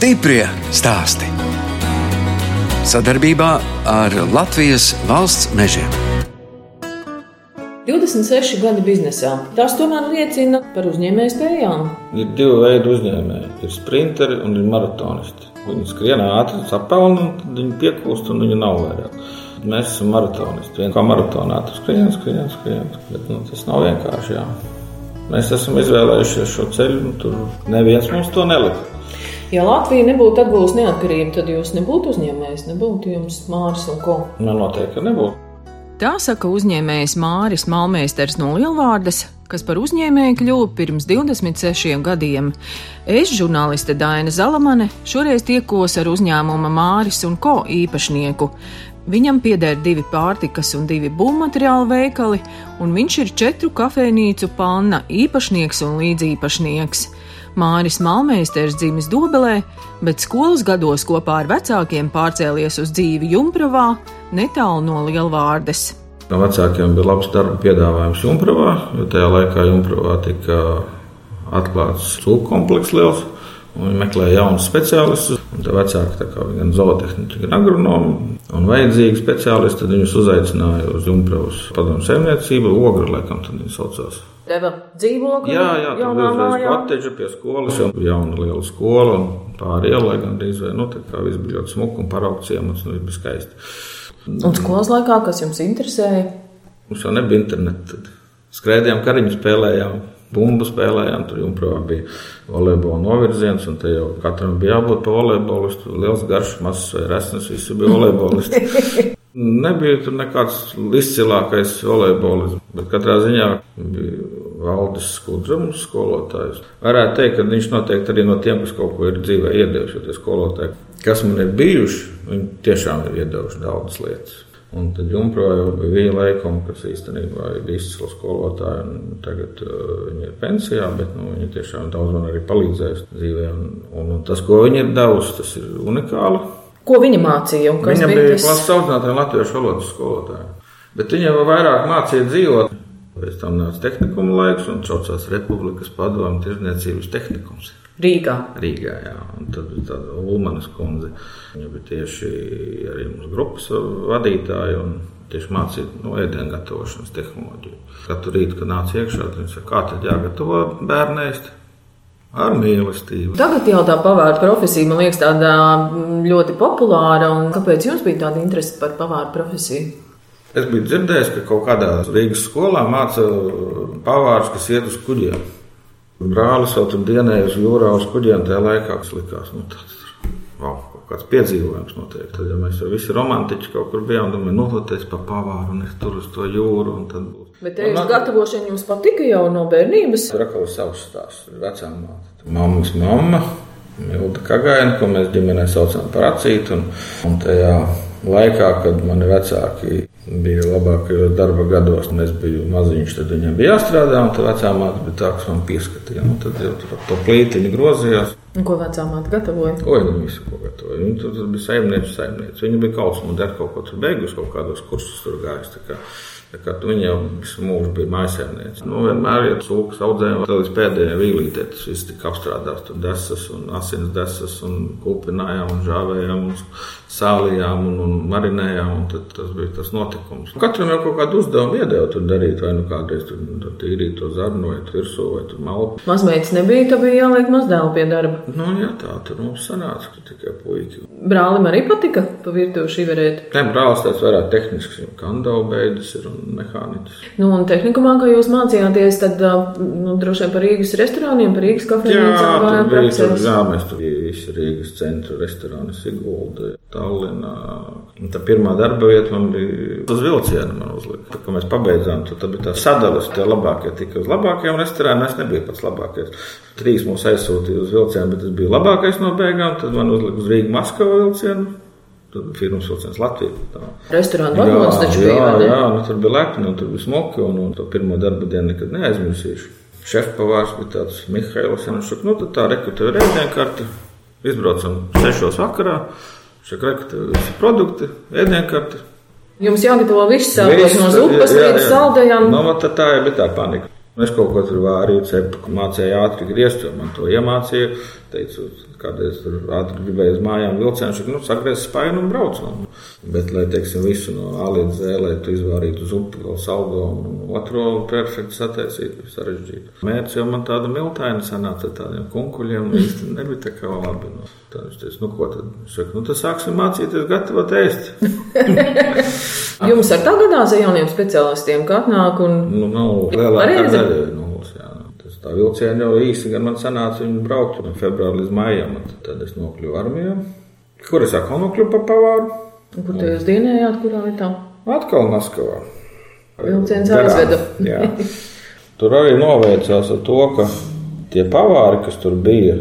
Stiprie stāsti. Sadarbībā ar Latvijas valsts mežiem. 26 gadi biznesā. Tas tomēr liecina par uzņēmēju spējām. Ir divi veidi uzņēmēji. Ir sprinteri un ir maratonisti. Viņi skrien ātri, sapelna, un tad viņi piekūst, un viņi nav vairāk. Mēs esam maratonisti. Vienā kā maratonā tur skrien, skrien, skrien. Bet nu, tas nav vienkārši. Jā. Mēs esam izvēlējušies šo ceļu, un tur neviens mums to nelika. Ja Latvija nebūtu atguvusi neatkarību, tad jūs nebūtu uzņēmējs, nebūtu jums Māris un ko. Man noteikti nebūtu. Tā saka uzņēmējs Māris Malmēsters no Lielvārdas, kas par uzņēmēju kļuva pirms 26 gadiem. Es, žurnāliste Daina Zalamane, šoreiz tiekos ar uzņēmuma Māris un Ko īpašnieku. Viņam pieder divi pārtikas un divi būvmateriālu veikali, un viņš ir četru kafejnīcu panna īpašnieks un līdzīpašnieks. Māris Malmēsters dzimis Dobelē, bet skolas gados kopā ar vecākiem pārcēlies uz dzīvi Jumpravā, netālu no Lielvārdes. No vecākiem bija labs darba piedāvājums Jumpravā, jo tajā laikā Jumpravā tika atklāts cūku komplekss liels. Viņi meklēja. Tā vecāka tā kā gan zootehniķa, gan agronomi. Un vajadzīgi speciālisti tad viņus uzaicināja uz Junkravas padomu saimniecību. Ogre, laikam, tad viņi saucās. Deva dzīvokli. Jā, jā, tur bija uzreiz koteģa pie skolas, jau jauna liela skola un pāri ielai gandrīz vai, nu, tā kā viss bija ļoti smuki un paraugt ciemats, nu, bija skaisti. Un skolas laikā, kas jums interesēja? Mums jau nebija interneta. Skrējām, kariņu spēlējām bumbu spēlējām. Tur jau bija volejbola novirziens, un te jau katram bija jābūt pa volejbolistu. Liels garš, mazs vai resnes, visi bija volejbolisti. Nebija tur nekāds izcilākais volejbolis, bet katrā ziņā bija Valdis Skudzams, skolotājs. Varētu teikt, ka viņš noteikti arī no tiem, kas kaut ko ir dzīvē iedevuši, tie skolotāji, kas man ir bijuši, viņi tiešām ir iedevuši daudzas lietas. Un tad Junkrā jau bija laikoma, kas īstenībā ir izcila skolotāja. Tagad uh, viņa ir pensijā, bet nu, viņa tiešām daudz man arī palīdzējusi dzīvē. Un, un, un tas, ko viņa ir devusi, tas ir unikāli. Ko viņa mācīja? Viņa bija tas... klases audzinātāja latviešu valodas skolotāja. Bet viņa vairāk mācīja dzīvot. Pēc tam nāca tehnikuma laiks un saucās Republikas padomu tirdzniecības tehnikums. Rīgā. Rīgā, jā. Un tad bija tāda Ulmanas kundze. Viņa bija tieši arī mūsu grupas vadītāja un tieši mācīja no ēdienu gatavošanas tehnoloģiju. Katru rītu, kad nāca iekšā, viņa saka, kā tad jāgatavo bērnēst. Ar mīlestību. Tagad jau tā pavāra profesija, man liekas, tāda ļoti populāra. Kāpēc jums bija tāda interese par pavāru profesiju? Es biju dzirdējis, ka kaut kādā Rīgas skolā māca pavārus, kas iet uz kuģiem. Brālis vēl tur dienēja uz jūrā uz kuģiem tajā laikā, kas likās, nu, tāds, wow, kāds piedzīvojums noteikti. Tad, ja mēs jau visi romantiķi kaut kur bijām, domājam, nohoties pa pavāru un es tur uz to jūru, un tad būs. Bet te jūs gatavošana jums patika jau no bērnības? Atkal savs stāsts, vecām māte. Mammas mamma, Milda Kagaina, ko mēs ģimenē saucam par acītu, un, un tajā laikā, kad mani vecāki bija labākajos darba gados, un es biju maziņš, tad viņam bija jāstrādā, un tā vecā māte bija tā, kas man pieskatīja. Un tad jau tur to plītiņu grozījās. Un ko vecā māte gatavoja? Oi, nu visu, ko gatavoja. Viņa tur, tur bija saimniece, saimniece. Viņa bija kaut kas, un der kaut ko tur beigusi, kaut kādos kursus tur gājis. Viņa jau visu mūžu bija mājasēmniece. Nu, vienmēr, ja cūkas audzējām, tad līdz pēdējai vīlītei tas viss tika apstrādāts. Tur desas un asins desas un kupinājām un žāvējām un sālījām un, un marinējām. Un tas bija tas notikums. Katram jau kaut kādu uzdevumu iedēļ tur darīt, vai nu kādreiz tur, tur tīrīt to zarnu vai virsū vai tur malku. Mazmeitas nebija, tā bija jāliek mazdēlu pie darba. Nu, jā, tā tur mums sanāca, ka tikai puiki. Brālim arī patika pa virtuvi šiverēt. Nē, brālis tāds vairāk tehnisks, jo kandaubeidis ir un mehāniķis. Nu, un tehnikumā, kā jūs mācījāties, tad nu, droši vien par Rīgas restorāniem, par Rīgas kafejnīcām varētu būt. Jā, mēs tur visi Rīgas centra restorāni, Sigulda, Tallinā. Un tā pirmā darba vieta man bija uz vilciena man uzlika. Kad mēs pabeidzām, tad bija tā sadalas, tie labākie tika uz labākajiem restorāniem, es nebiju pats labākais. Trīs mūs aizsūtīja uz vilcienu, bet tas bija labākais no beigām, tad man uzlika uz Rīgas Maskavu vilcienu. Tur bija firmas vilciens Latvijā. Restorāna vagonis taču bija. Jā, jā nu, tur bija lepni, un tur bija smoki, un, un to pirmo darba dienu nekad neaizmirsīšu. Šefpavārs bija tāds Mihails, viņš saka, nu tad tā rekrutē rēdienkarti, izbraucam sešos vakarā, šeit rekrutē visi produkti, ēdienkarti. Jums jāgatavo viss sākot no zupas līdz saldējām. Nu, tā, tā jau bija tā panika. Es kaut ko tur vārīju, cepu, mācīju ātri griezt, man to iemācīja. Teicu, kādreiz tur ātri gribēju uz mājām vilcienu, viņš nu, sagriez spainu un brauc. No. Bet, lai, teiksim, visu no A līdz Z, lai tu izvārītu uz upi, vēl saldo un otro perfekti sataisītu, ir sarežģīti. Mērķis jau man tāda miltaina sanāca ar tādiem kunkuļiem, un īsti nebija tā kā labi. No. Tad viņš teica, nu ko tad? Viņš saka, nu tad sāksim mācīties gatavot ēst. Jums ar tā gadās ar jauniem speciālistiem, kā atnāk un Nu, nav lielākā Pareizi. daļa ir nulles. Jā. nu, Tas tā vilciena jau īsi, gan man sanāca viņu braukt no februāra līdz maijam. un Tad es nokļuvu armijā. Kur es atkal nokļuvu par pavāru? kur te jūs dienējāt, kurā vietā? Atkal Maskavā. Vilciens aizveda. jā. Tur arī noveicās ar to, ka tie pavāri, kas tur bija,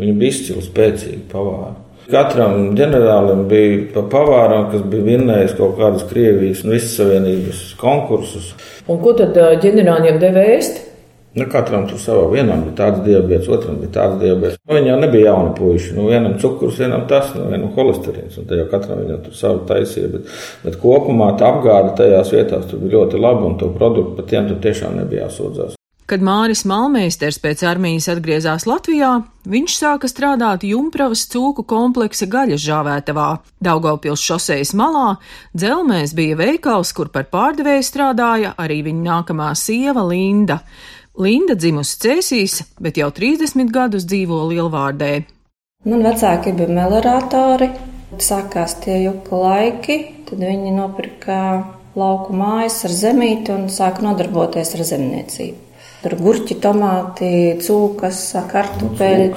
viņi bija izcili spēcīgi pavāri. Katram ģenerālim bija pa pavāram, kas bija vinnējis kaut kādas Krievijas un visas savienības konkursus. Un ko tad ģenerāļiem deva ēst? Nu, katram tur savā vienam bija tāds diabetes, otram bija tāds diabetes. Nu, viņi jau nebija jauni puiši. Nu, vienam cukurs, vienam tas, nu, vienam holesterīns. Te jau katram viņam tur savu taisīja. Bet, bet kopumā tā apgāde tajās vietās bija ļoti laba un to produktu par tiem tiešām nebija jāsūdzās. Kad Māris Malmeisters pēc armijas atgriezās Latvijā, viņš sāka strādāt Jumpravas cūku kompleksa gaļas žāvētavā. Daugaupils šosejas malā dzelmēs bija veikals, kur par pārdevēju strādāja arī viņa nākamā sieva Linda. Linda dzimusi Cēsīs, bet jau 30 gadus dzīvo Lielvārdē. Man vecāki bija melioratori. Sākās tie juka laiki, tad viņi nopirka lauku mājas ar zemīti un sāka nodarboties ar zemniecību. Tur gurķi, tomāti, cūkas, kartupeļi,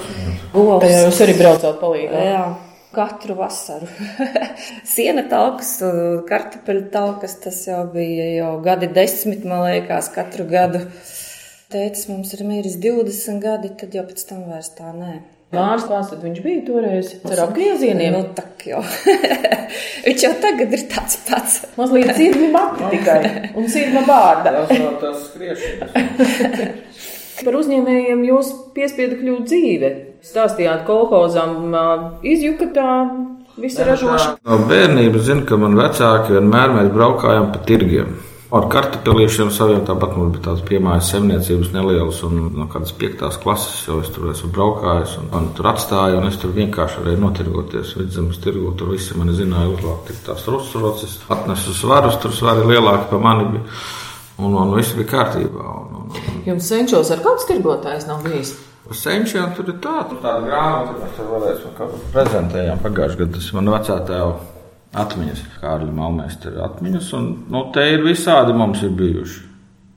govs. jūs arī braucāt palīdzēt. Jā, katru vasaru. Siena talkas, kartupeļu talkas, tas jau bija jau gadi desmit, man liekas, katru gadu. Teicis, mums ir mīris 20 gadi, tad jau pēc tam vairs tā nē. Māris, kāds tad viņš bija toreiz? Ar apgriezieniem. Nu, tak jau. Viņš jau tagad ir tāds pats. Mazliet sirdi mati tikai un sirdi vārda. Tas nav tas skriešanas. Par uzņēmējiem jūs piespiedu kļūt dzīve. Stāstījāt kolhozām, izjukatā, visa ražošana. No bērnības zinu, ka man vecāki vienmēr mēs braukājām pa tirgiem. Ar kartupelīšiem saviem tāpat mums bija tādas piemājas saimniecības nelielas, un no kādas piektās klases jau es tur esmu braukājis, un man tur atstāja, un es tur vienkārši varēju notirgoties. Vidzemes tirgu tur visi mani zināja uzvākt tik tās rusrocis, atnesu svarus, tur svari lielāki pa mani bija, un, un viss bija kārtībā. Un, un, un, Jums senčos ar kāds tirgotājs nav bijis? Senčiem tur ir tā, tur tāda grāmata, mēs tur kaut ko prezentējām pagājušajā gadā. Tas man vecā tēva atmiņas, Kārļa Malmēstera atmiņas, un nu, te ir visādi mums ir bijuši.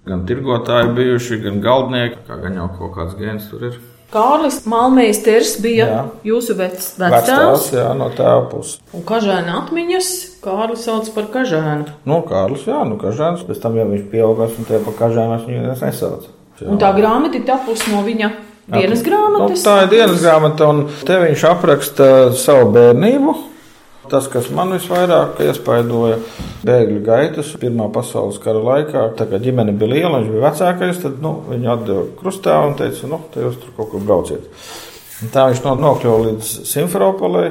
Gan tirgotāji bijuši, gan galdnieki, kā gan jau kaut kāds gēns tur ir. Kārlis Malmeisters bija Jā. jūsu vec, Vectēvs, vectēvs, jā, no tēva puses. un kažēna atmiņas Kārlis sauc par kažēnu. Nu, Kārlis, jā, nu, kažēns, pēc tam jau viņš pieaugās, un tie pa kažēnas viņu neviens nesauc. Un tā grāmata ir tapusi no viņa dienas grāmatas. Nu, tā ir dienas grāmata, un te viņš apraksta savu bērnību. Tas, kas man visvairāk iespaidoja, bēgļu gaitas Pirmā pasaules kara laikā, tā kā ģimene bija liela, viņš bija vecākais, tad nu, viņu atdeva krustā un teica, nu, te jūs tur kaut kur brauciet. Un tā viņš no- nokļuva līdz Simferopolē.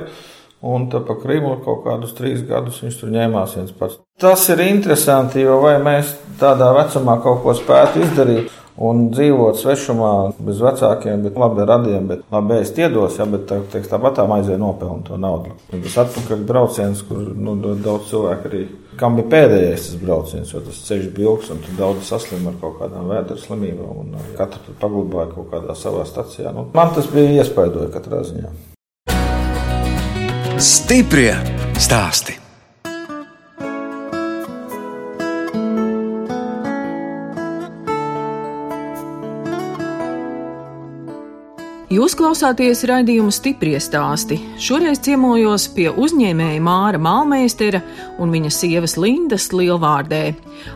Un tā pa Krimu kaut kādus trīs gadus viņš tur ņēmās viens pats. Tas ir interesanti, jo vai mēs tādā vecumā kaut ko spētu izdarīt un dzīvot svešumā bez vecākiem, bet labi radiem, bet labi ēst iedos, ja, bet teiks, tāpat tā maizē nopelna to naudu. Un tas atpakaļ brauciens, kur nu, daudz cilvēku arī, kam bija pēdējais tas brauciens, jo tas ceļš bija ilgs un tur daudz saslim ar kaut kādām vēdera slimībām un uh, katru paglabāja kaut kādā savā stacijā. Nu, man tas bija iespaidoja katrā ziņā. Stiprie stāsti. Jūs klausāties raidījumu stipri stāstī. Šoreiz ciemojos pie uzņēmēja Māra Malmeistera un viņa sievas Lindas Lielvārdē.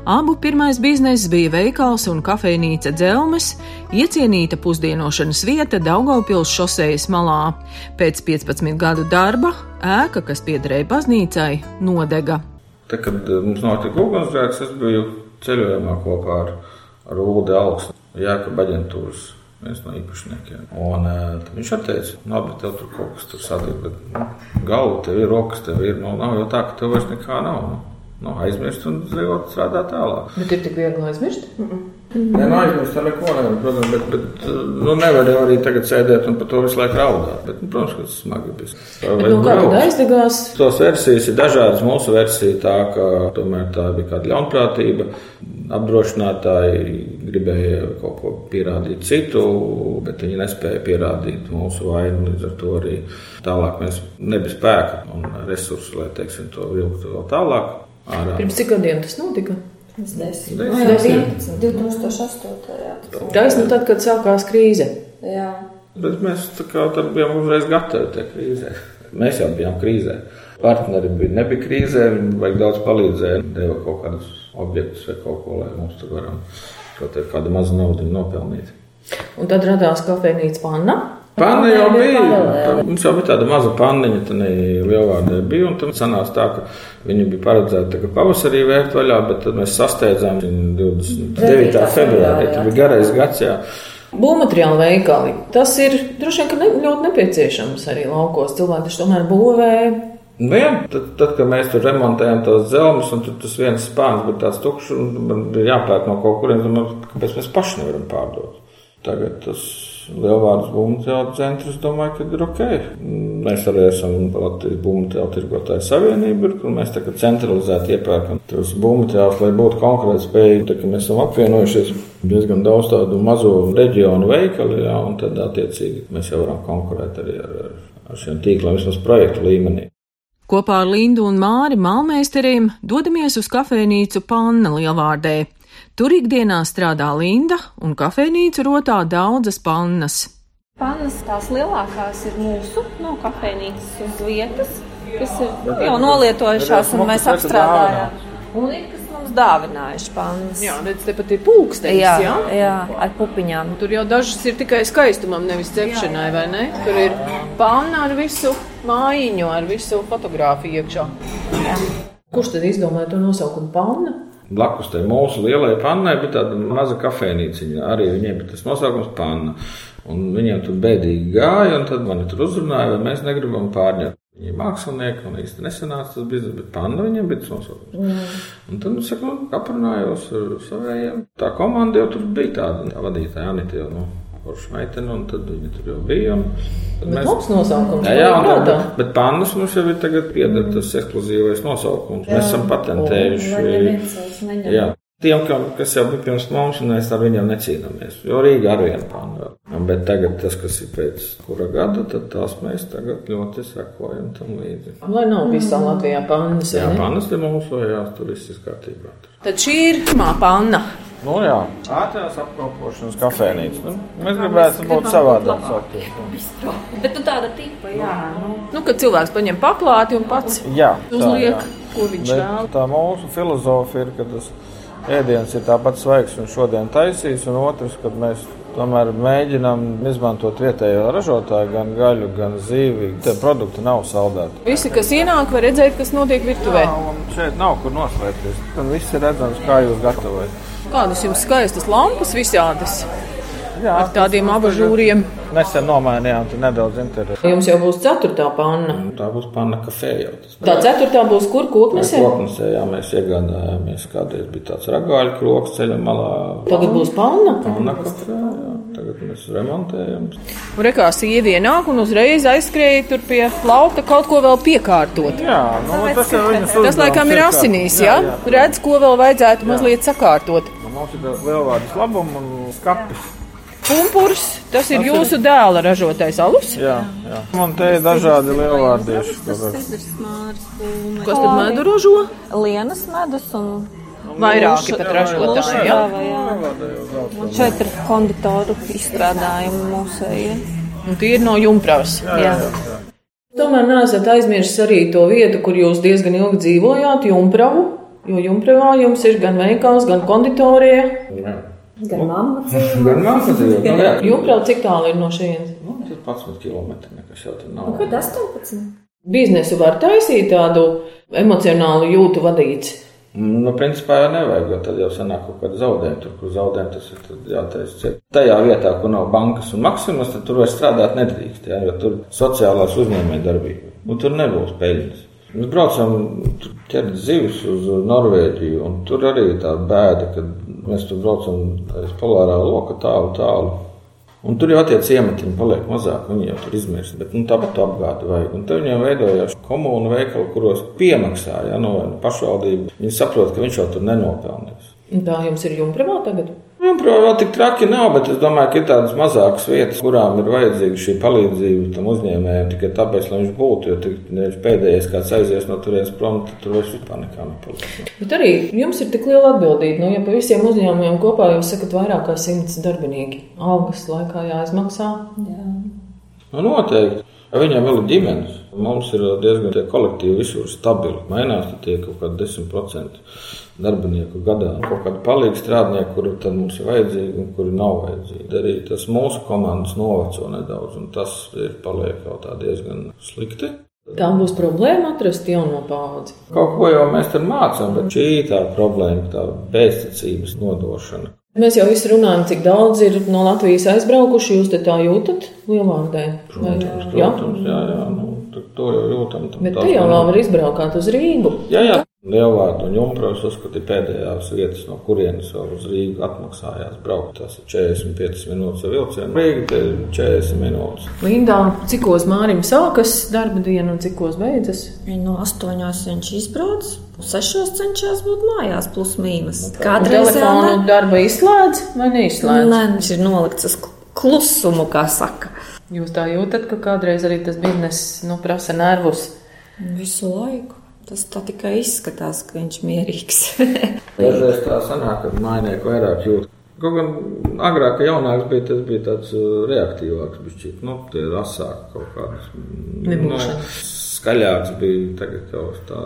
Abu pirmais bizness bija veikals un kafejnīca dzelmes, iecienīta pusdienošanas vieta Daugaupils šosejas malā. Pēc 15 gadu darba ēka, kas piederēja baznīcai, nodega. Tad, kad eh, mums notika ugunsgrēks, es biju ceļojumā kopā ar, ar Ulu Alksu, Jāka Baģentūras viens no īpašniekiem. Un, uh, viņš teica, labi, tev tur kaut kas tur sadeg, bet nu, galva tev ir, rokas tev ir. Nu, nav jau tā, ka tev vairs nekā nav. Nu, nu, aizmirst un dzīvot, strādāt tālāk. Bet ir tik viegli aizmirst? Nē, nu aizmirst ar neko nevar, protams, bet, bet nu, nevar jau arī tagad sēdēt un par to visu laiku raudāt. Bet, nu, protams, ka tas smagi bija. Nu, kā tad aizdegās? Tos versijas ir dažādas. Mūsu versija tā, ka tomēr tā bija kāda ļaunprātība. Apdrošinātāji gribēja kaut ko pierādīt citu, bet viņi nespēja pierādīt mūsu vainu. Līdz ar to arī tālāk mēs nebija spēka un resursu, lai teiksim, to vilktu vēl tālāk. Ārā. Pirms cik gadiem tas notika? Tas desmit. Desmit. Nu, jau 11, 2008. Jā, Taisnība tad, kad sākās krīze. jā. Bet mēs kā bijām uzreiz gatavi tajā krīzē. Mēs jau bijām krīzē. Partneri bija, nebija krīzē, viņi vajag daudz palīdzēja, deva kaut kādus objektus vai kaut ko, lai mums tur varam kaut kādu mazu naudu nopelnīt. Un tad radās kafejnīca panna. Panna jau bija. Mums jau bija tāda maza panniņa, tā lielvārdē bija. Un tam sanāca tā, ka viņi bija paredzēti pavasarī vērt vaļā, bet tad mēs sasteidzām viņu 29. februārī. Tas bija garais gads. Jā. Būvmateriāla veikali. Tas ir droši vien ka ne, ļoti nepieciešams arī laukos. Cilvēki taču tomēr būvē. Nu, jā, tad, tad, kad mēs tur remontējam tos dzelzceļus, un tur tas viens spārns bija tāds tukšs, un man bija jāpērk no kaut kurienes, kāpēc mēs paši nevaram pārdot. Tagad tas lielvārds būvmateriāla centrs, domāju, ka ir ok. Mēs arī esam Latvijas būvmateriāla tirgotāju savienība, kur mēs tagad centralizēti iepērkam tos būvmateriālus, lai būtu konkurētspējīgi. Tā kā mēs esam apvienojušies diezgan daudz tādu mazo reģionu veikalu, jā, un tad attiecīgi mēs jau varam konkurēt arī ar, ar, ar šiem tīkliem vismaz projektu līmenī. Kopā ar Lindu un Māri Malmēsteriem dodamies uz kafejnīcu Panna Lielvārdē. Tur ikdienā strādā Linda, un kafejnīcu rotā daudzas pannas. Pannas tās lielākās ir mūsu no kafejnīcas uz vietas, kas ir jau nolietojušās un mēs apstrādājām. Un ir, kas mums dāvinājuši pannas. Jā, redz, te pat ir pulkstenis, jā, jā? jā, ar pupiņām. Tur jau dažas ir tikai skaistumam, nevis cepšanai, vai ne? Tur ir panna ar visu mājiņu, ar visu fotografiju iekšā. Jā. Kurš tad izdomāja to nosaukumu panna? Blakus tam mūsu lielajai pannai bija tāda maza kafejnīciņa. Arī viņiem bija tas nosaukums panna. Un viņiem tur bēdīgi gāja, un tad mani tur uzrunāja, vai mēs negribam pārņemt. Viņi ir mākslinieki, un īstenībā nesenāca tas biznesa, bet panna viņiem bija tas nosaukums. Mm. Un tad es saku, nu, aprunājos ar saviem. Tā komanda jau tur bija tāda tā vadītāja, Anita jau. Nu, Forša meitene, un tad viņi tur jau bija. Bet labs nosaukums. Jā, jā un, bet, bet pannas mums jau ir tagad pieder tas ekskluzīvais nosaukums. Mēs esam patentējuši. Jā. Tiem, kam, kas jau bija pirms mums, un mēs ar viņiem necīnāmies. Jo Rīga ar vienu pannu. Bet tagad tas, kas ir pēc kura gada, tad tās mēs tagad ļoti sekojam tam līdzi. Lai nav visā Latvijā pannas. Jā, pannas ir mūsu, jā, tur viss ir kārtībā. Tad šī ir pirmā panna. Nu jā, ātrās apkalpošanas kafejnīca. Nu, mēs gribētu būt savādāk. Bet tu tāda tipa, jā. Nu. Nu, kad cilvēks paņem paklāti un pats Jā, tā, uzliek, jā. ko viņš Bet vēl. tā mūsu filozofija ir, ka tas ēdiens ir tāpat svaigs un šodien taisīs, un otrs, ka mēs tomēr mēģinām izmantot vietējo ražotāju, gan gaļu, gan zīvi. Tie produkti nav saldēti. Visi, kas ienāk, var redzēt, kas notiek virtuvē. Jā, šeit nav kur noslēpties. Un viss ir redzams, kā jūs gatavojat. Kādas jums skaistas lampas visādas Jā, ar tādiem abažūriem. Nesen nomainījām tur nedaudz interesi. Jums jau būs ceturtā panna. Tā būs panna kafejā. Tas Tā ceturtā būs kur koknesē? Koknesē, jā, mēs iegādājāmies, kādreiz bija tāds ragāļu kroks ceļa malā. Tagad būs panna. Panna kafejā, jā. Tagad mēs remontējam. Un rekā sieviete ienāk un uzreiz aizskrēja tur pie lauka kaut ko vēl piekārtot. Jā, nu, tas jau viņas Tas laikam ir asinīs, jā? Redz, ko vēl vajadzētu mazliet sakārtot. Mums ir tāds lielvārds labums un skapis. Pumpurs, tas ir jūsu dēla ražotais alus. Jā, jā. Man te ir dažādi lielvārdieši. kur- Kas tad medu ražo? Lienas medus un Vairāki pat ražotāji, jā? jā. jā. Un ir konditoru izstrādājumi mūsējie. Un tie ir no jumpravas. Jā. Tomēr neesat aizmirsis arī to vietu, kur jūs diezgan ilgi dzīvojāt, Jumpravu. Jo Jumpravā jums ir gan veikals, gan konditorija. Jā. Gan mamma. Gan man patīk. Nu, jā. Jumprava cik tālu ir no šejienes? Nu, tas ir 11 km. Nekas jau tur nav. Kad 18? Biznesu var taisīt tādu emocionālu jūtu vadīts. Nu, principā jau nevajag, jo tad jau sanāk kaut kāda zaudējuma. Tur, kur zaudējumi, tas ir tad jātaisa ciet. Tajā vietā, kur nav bankas un maksimas, tad tur vairs strādāt nedrīkst, jā, jo tur sociālās uzņēmēja darbība. Un tur nebūs peļņas. Mēs braucam ķert zivis uz Norvēģiju, un tur arī tā bēda, ka mēs tur braucam aiz polārā loka tālu, tālu. Un tur jau attiec ciematiņi paliek mazāk, viņi jau tur izmirst, bet nu, tāpat apgādi vajag. Un te viņiem veidojās komūnu veikali, kuros piemaksā, ja, no nu, pašvaldība. Viņi saprot, ka viņš jau tur nenopelnīs. Tā jums ir jumprāvā tagad? Nu, Protams, vēl tik traki nav, bet es domāju, ka ir tādas mazākas vietas, kurām ir vajadzīga šī palīdzība tam uzņēmējam tikai tāpēc, lai viņš būtu. Jo tik pēdējais kāds aizies no turienes prom, tad tur vairs vispār nekā nepaliek. Bet arī jums ir tik liela atbildība. Nu, ja pa visiem uzņēmumiem kopā jūs sakat vairāk kā simts darbinieki, algas laikā jāizmaksā. Jā. Nu, noteikti. Viņam vēl ir ģimenes. Mums ir diezgan tie kolektīvi visur stabili. Mainās tie kaut kādi 10% darbinieku gadā. Kaut kādi palīgi strādnieki, kuri tad mums ir vajadzīgi un kuri nav vajadzīgi. Arī tas mūsu komandas noveco nedaudz, un tas ir paliek jau tā diezgan slikti. Tā būs problēma atrast jauno paudzi. Kaut ko jau mēs tur mācām, bet šī tā problēma, tā pēctecības nodošana. Mēs jau visi runājam, cik daudz ir no Latvijas aizbraukuši. Jūs te tā jūtat lielvārdē? Protams, protams, jā, jā, nu, to- jau jūtam. tam Bet te jau vēl var izbraukāt uz Rīgu. Jā, jā. Lielvārdu un Junkas uzskatīja pēdējās vietas, no kurienes vēl uz Rīgu atmaksājās braukt. Tas ir 45 minūtes ar vilcienu. Rīga te ir 40 minūtes. Lindā, cikos Mārim sākas darba diena un cikos beidzas? No astoņās viņš izbrauc, sešos cenšas būt mājās, plus mīnus. Un Kādreiz telefonu darba izslēdz vai neizslēdz? Nē, viņš ir nolikts uz klusumu, kā saka. Jūs tā jūtat, ka kādreiz arī tas biznes nu, prasa nervus. Visu laiku. Tas tā tikai izskatās, ka viņš ir mierīgs. Dažreiz tā sanāk, ka mainieku vairāk jūt. Kaut gan agrāk, kad jaunāks bija, tas bija tāds uh, reaktīvāks, bišķīt, nu, tie rasāk kaut kādas. mm, Nebūšana. Skaļāks bija tagad jau tā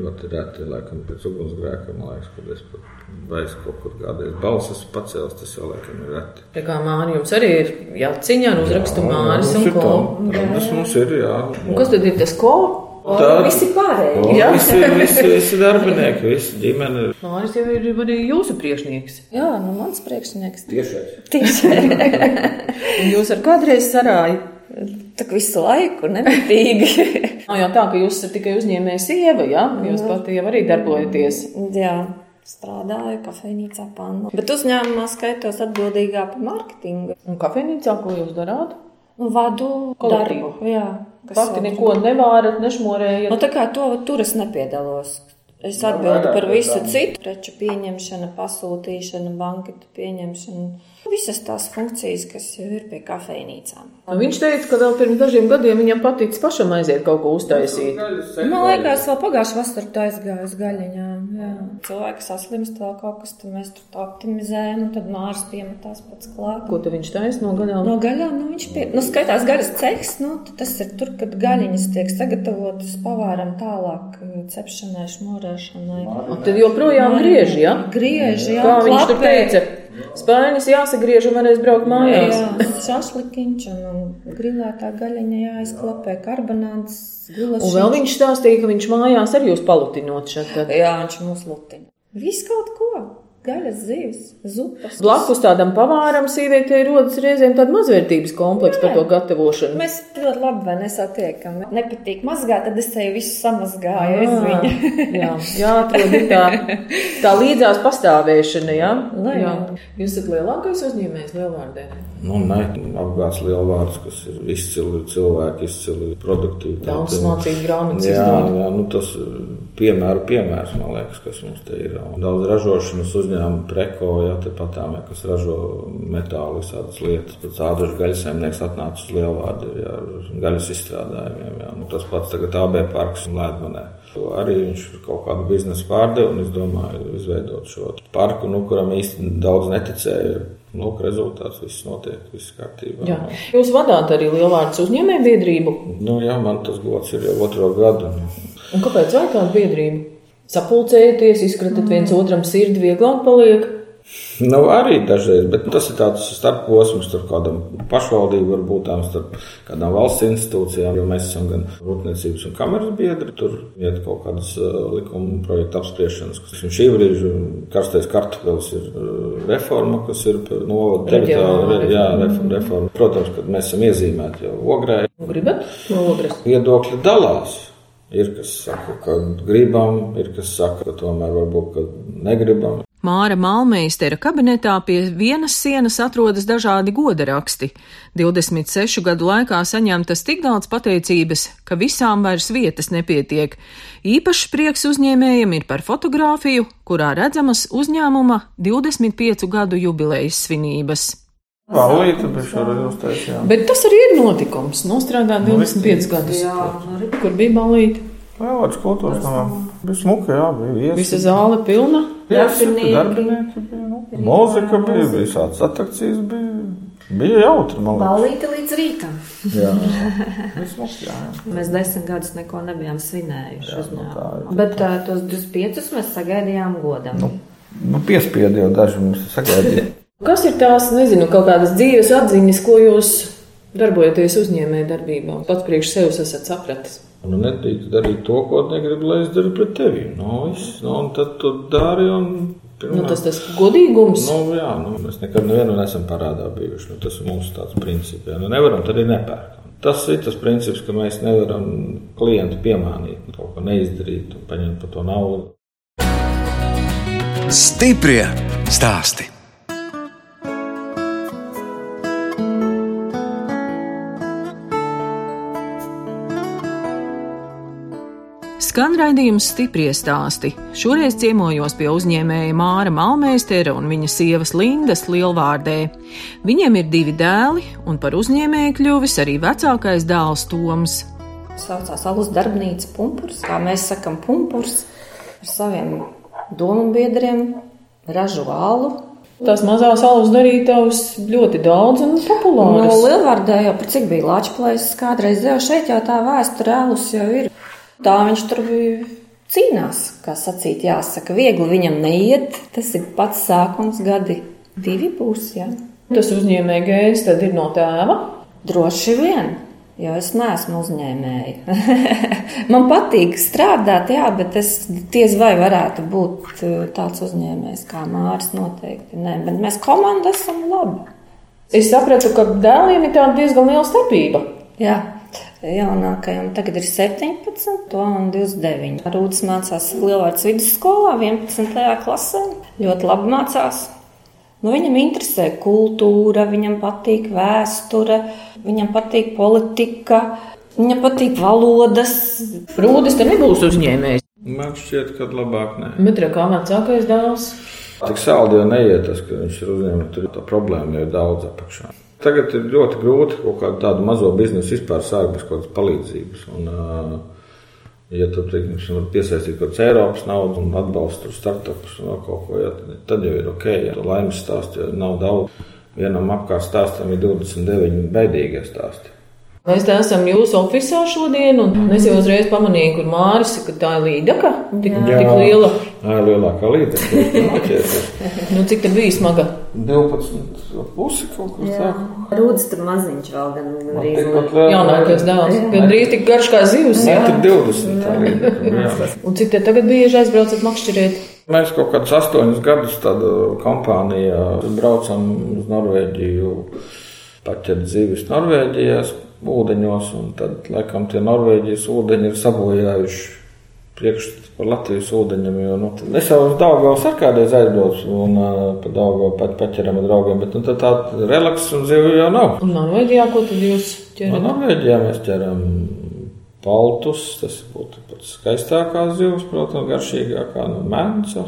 ļoti reti, laikam, pēc ugunsgrēka, man liekas, kad es pat vairs kaut kur kādreiz balsas pacēlos, tas jau laikam ir reti. Tā kā Māri jums arī ir jāciņā uzrakstu Jā, Māris mums un ko. Tas mums ir, jā. Un kas tad ir tas ko? Tā- Visi pārējie. O, Visi, visi, visi darbinieki, visi ģimene. Māris jau ir arī jūsu priekšnieks. Jā, nu mans priekšnieks. Tiešais. Tieši Un jūs ar kādreiz sarāju. tā kā visu laiku nemitīgi. Nav jau tā, ka jūs esat tikai uzņēmējs sieva, jā? Jūs pati jau arī darbojaties. Jā. Strādāju kafejnīcā pannu. Bet uzņēmumā skaitos atbildīgā par mārketingu. Un kafejnīcā, ko jūs darāt? Nu, vadu Kolektīvu. darbu. Jā. Kas Pati vēl neko nevārat, nešmorējat. Nu, tā kā to tur es nepiedalos. Es atbildu par visu citu. Preču pieņemšana, pasūtīšana, banketu pieņemšana. Visas tās funkcijas, kas jau ir pie kafejnīcām. Nu, viņš teica, ka vēl pirms dažiem gadiem viņam patīk pašam aiziet kaut ko uztaisīt. Man liekas, vēl pagājušā vasarā tā aizgāja uz gaļiņām. Jā. Cilvēki saslimst, vēl kaut kas tur mēs tur tā optimizējam, un tad mārs piemetās pats klāt. Ko tu viņš taisa no gaļām? No gaļām, nu, viņš pie, nu, skaitās gaļas ceks, nu, tad tas ir tur, kad gaļiņas tiek sagatavotas pavāram tālāk eh, cepšanai, šmorēšanai. Un tad joprojām griež, jā? Griež, jā, Kā viņš tur klapē. teica? Spainis jāsagriež un varēs braukt mājās. Jā, šašlikiņš un, grilētā gaļiņa jāizklapē, karbonāts, gulaši. Un vēl viņš stāstīja, ka viņš mājās arī jūs palutinot šeit. tad. Jā, viņš mūs lutina. Viss kaut ko. Gaļas zivis, zupas. Blakus tādam pavāram sīvietei rodas reizēm tāda mazvērtības komplekss par to gatavošanu. Mēs ļoti labi vai nesatiekam. Nepatīk mazgāt, tad es eju visu samazgāju aiz viņa. jā, jā, atrod ir tā, tā līdzās pastāvēšana, jā. Lai jā. Jūs esat lielākais uzņēmējs lielvārdē. Nu, nē, apgāds lielvārds, kas ir izcili cilvēki, izcili produktīvi. Daudz mācību grāmatas Jā, izdod. jā, nu tas piemēru piemērs, man liekas, kas mums te ir. Daudz ražošanas uzņēmumu preko, jā, tepat tām, jā, kas ražo metālu visādas lietas. Pēc ādažu gaļas saimnieks atnāca uz lielvārdu, jā, ar gaļas izstrādājumiem, jā. Nu, tas pats tagad AB parks un Lēdmanē. Arī viņš ir kaut kādu biznesu pārdevu, un es domāju, izveidot šo parku, nu, kuram īsti daudz neticēja. Lūk, rezultāts viss notiek, viss kārtībā. Jā. Jūs vadāt arī lielvārdas uzņēmēju biedrību. Nu, jā, man tas gods ir jau otro gadu. Un kāpēc vajag tādu biedrību? Sapulcēties, izkratat viens otram sirdi, vieglāk paliek. Nu, arī dažreiz, bet tas ir tāds starposms starp kādam pašvaldību, varbūt tām starp kādām valsts institūcijām, jo mēs esam gan rūpniecības un kameras biedri. Tur iet kaut kādas uh, likuma projekta apspriešanas. kas ir Šī brīža karstais kartupēlis ir uh, reforma, kas ir par novadu teritoriju. Reģionālā Jā, reforma, reforma. Protams, kad mēs esam iezīmēti jau ogrē, Gribat no ogres? viedokļi dalās. Ir kas saka, ka gribam, ir kas saka, ka tomēr varbūt ka negribam. Māra Malmeistera kabinetā pie vienas sienas atrodas dažādi goda raksti. 26 gadu laikā saņemtas tik daudz pateicības, ka visām vairs vietas nepietiek. Īpašs prieks uzņēmējiem ir par fotografiju, kurā redzamas uzņēmuma 25 gadu jubilejas svinības. Balīti, bet šoreiz uztaisījām. Bet tas arī ir notikums. Nostrādāt 25 gadus. Kur bija balīti? Lielāks kultūras namā. Bija smuka, jā, bija viesi. Visa zāle pilna. Viesi, darbinieki bija, nu. Mūzika bija, visāds atrakcijas bija. Bija jautri, man liekas. Balīti līdz rītam. Jā, bija smuki, jā. jā. Mēs desmit gadus neko nebijām svinējuši. Jā, nu tā ir. Bet uh, tos 25 mēs sagaidījām godam. Nu, nu piespiedi jau daži mums sagaidīja. Kas ir tās, nezinu, kaut kādas dzīves atziņas, ko jūs darbojaties uzņēmēju darbībā? Pats priekš sevis esat sapratis. Nu, nedrīkst darīt to, ko negribu, lai es daru pret tevi. Nu, viss, nu, un tad tu dari. Un, Nu, tas tas godīgums. Nu, jā, nu, mēs nekad nevienu nesam parādā bijuši. Nu, tas ir mūsu tāds princips. Ja nu, nevaram, tad arī nepērkam. Tas ir tas princips, ka mēs nevaram klientu piemānīt, kaut ko neizdarīt un paņemt par to naudu. Stiprie stāsti. Skan raidījums stipri stāsti. Šoreiz ciemojos pie uzņēmēja Māra Malmeistera un viņa sievas Lindas Lielvārdē. Viņiem ir divi dēli, un par uzņēmēju kļuvis arī vecākais dēls Toms. Saucās alus darbnīca pumpurs, kā mēs sakam, pumpurs ar saviem domu biedriem, ražo alu. Tās mazās alus darītavas ļoti daudz un No populāras. Lielvārdē jau par cik bija Latvijas kādreiz, jau šeit jau tā vēsture alus jau ir. Tā viņš tur cīnās, kā sacīt, jāsaka, viegli viņam neiet. Tas ir pats sākums gadi. Divi būs, jā. Tas uzņēmēja gēns tad ir no tēva. Droši vien, jo es neesmu uzņēmēja. Man patīk strādāt, jā, bet es diez vai varētu būt eh, tāds uzņēmējs kā Māris noteikti. Nē, bet mēs komanda esam labi. Es sapratu, ka dēliem ir diezgan liela starpība. Jā. Jaunākajam tagad ir 17, to un 29. Rūdas mācās Lielvārds vidusskolā, 11. klasē. Ļoti labi mācās. Nu, viņam interesē kultūra, viņam patīk vēsture, viņam patīk politika, viņam patīk valodas. Rūdis te nebūs uzņēmējs. Man šķiet, ka labāk nē. Bet re, kā vecākais dēls? Tik saldi jau neiet tas, ka viņš ir uzņēmējs. Tur tā problēma jau ir daudz apakšā. Tagad ir ļoti grūti kaut kādu tādu mazo biznesu vispār sākt bez kaut kādas palīdzības. Un, ja tu teiksim, vari piesaistīt kaut kādu Eiropas naudu un atbalstu startupus un kaut ko, ja, tad- jau ir ok. Ja laimes stāsts jau nav daudz. Vienam apkārt stāstam ir 29 baidīgie stāsti. Mēs te esam jūsu oficiālā šodien, un es jau uzreiz pamanīju, kur Māris, ka tā ir līdaka. Tik, tik liela. Tā ir lielākā šķiet. Nu, cik tā bija smaga? 12 pusi kaut kur tā. Rūdas tur maziņš vēl gan liela- Jaunākais dēls. Gan drīz tik garš kā zivs. jā. Metri 20. tā līdeka, jā. Un cik te tagad bieži aizbraucat makšķerēt? Mēs kaut kādus astoņus gadus tādā kompānijā braucam uz Norvēģiju, paķert zivis Norvēģijās, ūdeņos, un tad, laikam, tie Norvēģijas ūdeņi ir sabojājuši priekšstatu par Latvijas ūdeņiem, jo, nu, es jau uz Daugavas ar kādreiz aizbraucu un uh, pa Daugavu pat paķeram ar draugiem, bet, nu, tā relaks un zivi jau nav. Un Norvēģijā, ko tad jūs No ķerat? Norvēģijā mēs ķeram paltus. Tas būtu pats skaistākās zivs, protams, garšīgākā no mēneša.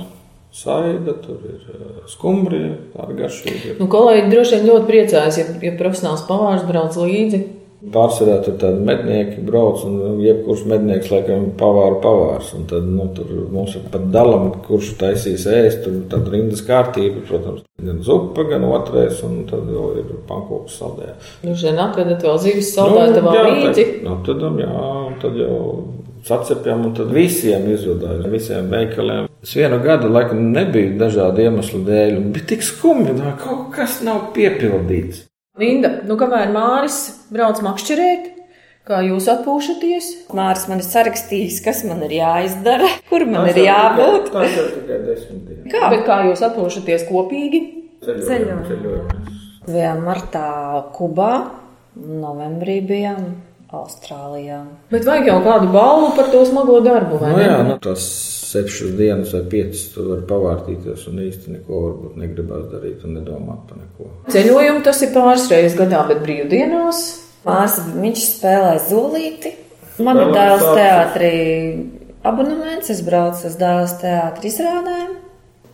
Saida, tur ir skumbrija, tāda garšīga. Nu, kolēģi droši vien ļoti priecājas, ja, ja profesionāls pavārs brauc līdzi. Pārsvarā tur tādi mednieki brauc, un jebkurš mednieks, laikam, pavāra pavārs. Un tad nu, tur mums ir pat dalām, kurš taisīs ēst, tur tad rindas kārtība, protams, gan zupa, gan otrais, un tad vēl ir pankūks saldējā. Droši vien atvedat vēl zivis saldētavā jā, līdzi. tad- Nu, tad, um, jā, tad jau sacepjam, un tad visiem izvadāja, visiem veikaliem. Es vienu gadu, laikam, nebiju dažādu iemeslu dēļ, un bija tik skumji, ka kaut kas nav piepildīts. Linda, nu kamēr Māris brauc makšķerēt, kā jūs atpūšaties? Māris man ir sarakstījis, kas man ir jāizdara, kur man ir jābūt. Tas jau tikai desmit dienas. Kā? Bet kā jūs atpūšaties kopīgi? Ceļojam, ceļojam. Bijām martā Kubā, novembrī bijām Austrālijā. Bet vajag jau kādu balvu par to smago darbu, vai Nu, ne? jā, nu, tas sešas dienas vai piecas tu vari pavārtīties un īsti neko varbūt negribās darīt un nedomāt par neko. Ceļojumu tas ir pāris reizes gadā, bet brīvdienās. Mārs, viņš spēlē zolīti. Man ir dēls teātrī abonements, es braucu uz dēls teātrī izrādēm.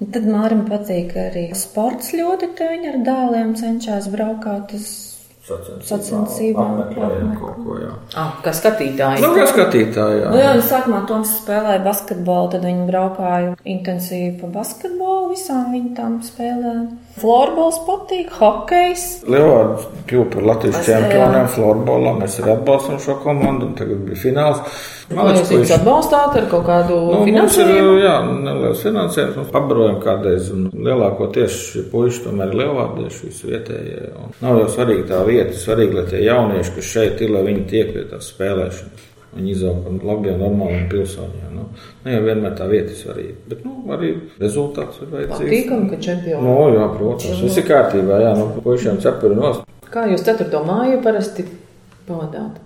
Tad Mārim patīk arī sports ļoti, te viņi ar dēliem cenšas braukāt uz Sacensībām. apmeklējam kaut ko, jā. Ah, kā skatītāji. Nu, kā skatītāji, jā. Nu, jā, nu, sākumā Toms spēlēja basketbolu, tad viņi braukāja intensīvi pa basketbolu, visām viņa tām spēlēm. Florbols patīk, hokejs. Leonārds kļuva par Latvijas čempioniem florbolā. Mēs arī atbalstam šo komandu, un tagad bija fināls. Vai jūs viņus atbalstāt ar kaut kādu Nu, mums ir finansējumu? jā, neliels finansējums. Mēs apbarojam kādreiz, un lielākoties šie puiši tomēr ir lielvārdieši, visi vietējie. Un Nav jau svarīgi tā vieta, svarīgi, lai tie jaunieši, kas šeit ir, lai viņi tiek pie tās spēlēšanas. Viņi izaug par labiem, normāliem pilsoņiem. Nu, ne jau vienmēr tā vieta ir svarīga, bet nu, arī rezultāts ir vajadzīgs. Patīkami, ka čempioni. Nu, jā, protams, viss ir kārtībā. Jā, nu, puišiem cepuri nost. Kā jūs 4. māju parasti pavadāt?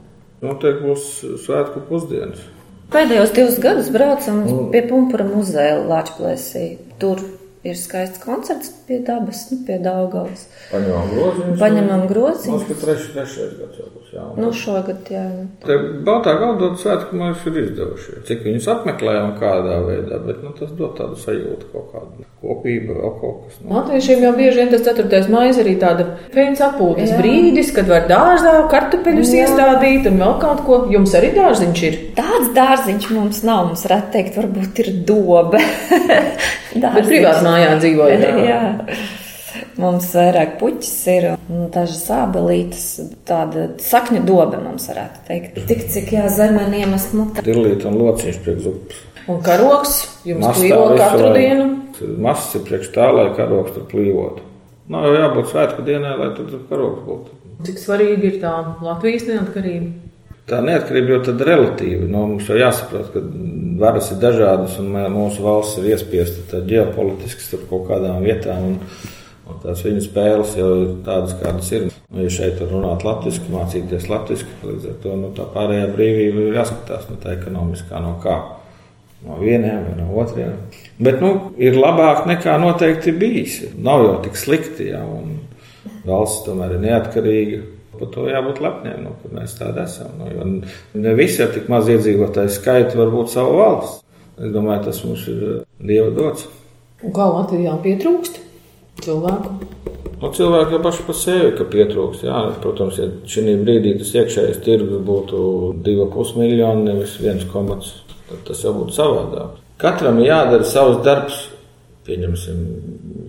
Noteikti būs svētku pusdienas. Pēdējos divus gadus braucam pie Punkūra muzeja Latvijas. Tur ir skaists koncerts pie dabas, nu, pie Daugavas. Paņemam groziņus. Paņemam Mums groziņus. ir trešais, trešais gads jau būs. Jā. Nu, šogad, jā. Te Baltā gauda svētku mums ir izdevušies. Cik viņus apmeklējam, kādā veidā, bet nu, tas dod tādu sajūtu, kaut kādu kopību, vēl kaut kas. Nu. Latviešiem jau bieži vien tas 4. maija arī tāda fēns atpūtas Jā. brīdis, kad var dārzā kartupeļus Jā. iestādīt un vēl kaut ko. Jums arī dārziņš ir. Tāds dārziņš mums nav. Mums varētu teikt, varbūt ir dobe. Bet privātā mājā dzīvojat. Jā. Mums vairāk puķis ir un dažas ābelītes, tāda sakņu dobe mums varētu teikt. Tik cik jā, zemē iemest mutē. Dilīt un lociņš priekš zupas. Un karoks jums visu katru laiku. dienu. Masas ir priekš tā, lai karoks tur plīvotu. Nav jau jābūt svētku dienai, lai tur karoks būtu. Cik svarīgi ir tā Latvijas neatkarība? Tā neatkarība jau tad relatīvi. Nu, mums jau jāsaprot, ka varas ir dažādas un mūsu valsts ir iespiesta ģeopolitiski starp kaut kādām vietām. Un, un tās viņu spēles jau ir tādas, kādas ir. Nu, ja šeit var runāt latviešu, mācīties latviešu, līdz ar to nu, tā pārējā brīvība ir jāskatās no tā ekonomiskā no kā. No vieniem vai no otriem. Bet nu, ir labāk nekā noteikti bijis. Nav jau tik slikti. Ja, valsts tomēr ir neatkarīga. Par to jābūt lepniem, nu, ka mēs tādi esam. Nu, jo ne visi ar tik maz iedzīvotāju skaitu var būt savu valsts. Es domāju, tas mums ir eh, dieva dots. Un kā Latvijā pietrūkst cilvēku? Nu, cilvēki jau paši par sevi ka pietrūks. Jā, protams, ja šī brīdī tas iekšējais tirgus būtu 2,5 miljoni, nevis 1,5, tad tas jau būtu savādāk. Katram ir jādara savs darbs. Pieņemsim,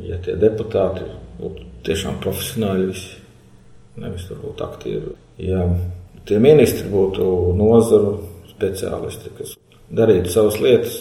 ja tie deputāti būtu tiešām profesionāli visi, nevis turbūt aktīvi. Ja tie ministri būtu nozaru speciālisti, kas darītu savas lietas,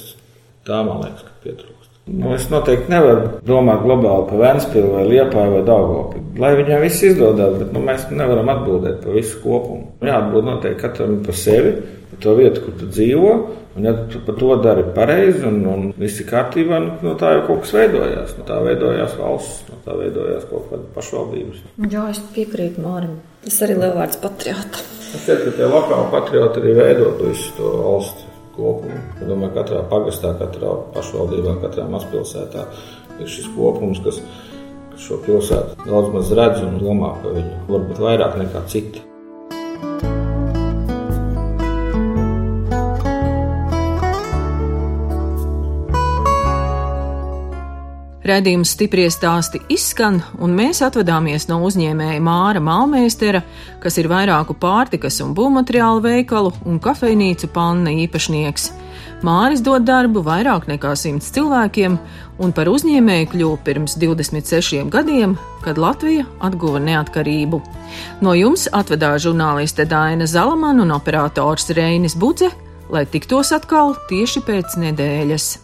tā man liekas, ka pietrūkst. Nu, es noteikti nevaru domāt globāli par Vēnspili vai Liepāju vai Dāngopi. Lai viņiem viss izdodas, bet nu, mēs nevaram atbildēt par visu kopumu. Jāatbild noteikti katram par sevi, par to vietu, kur tu dzīvo. Un, ja tu par to dari pareizi un, un viss ir kārtībā, nu, no tā jau kaut kas veidojās. No tā veidojās valsts, no tā veidojās kaut kāda pašvaldības. Jā, es piekrītu Mārim. Tas arī lielvārds patriota. Es šķiet, ka tie lokāli patrioti arī veidot visu to valsts kopumu. Es domāju, ka katrā pagastā, katrā pašvaldībā, katrā mazpilsētā ir šis kopums, kas šo pilsētu daudz maz redz un domā par viņu. Varbūt vairāk nekā citi. Redījums stiprie stāsti izskan, un mēs atvadāmies no uzņēmēja Māra Malmēstera, kas ir vairāku pārtikas un būvmateriālu veikalu un kafejnīcu panna īpašnieks. Māris dod darbu vairāk nekā simts cilvēkiem, un par uzņēmēju kļuva pirms 26 gadiem, kad Latvija atguva neatkarību. No jums atvedās žurnāliste Daina Zalamana un operators Reinis Budze, lai tiktos atkal tieši pēc nedēļas.